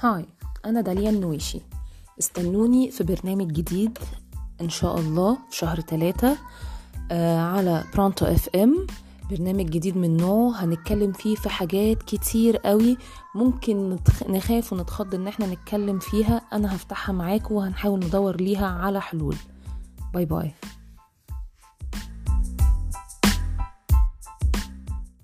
hi أنا داليا النويشي استنوني في برنامج جديد إن شاء الله في شهر ثلاثة آه، على Pronto FM. برنامج جديد من نوعه هنتكلم فيه في حاجات كتير قوي ممكن نخاف ونتخض إن إحنا نتكلم فيها. أنا هفتحها معاكم وهنحاول ندور ليها على حلول. bye bye.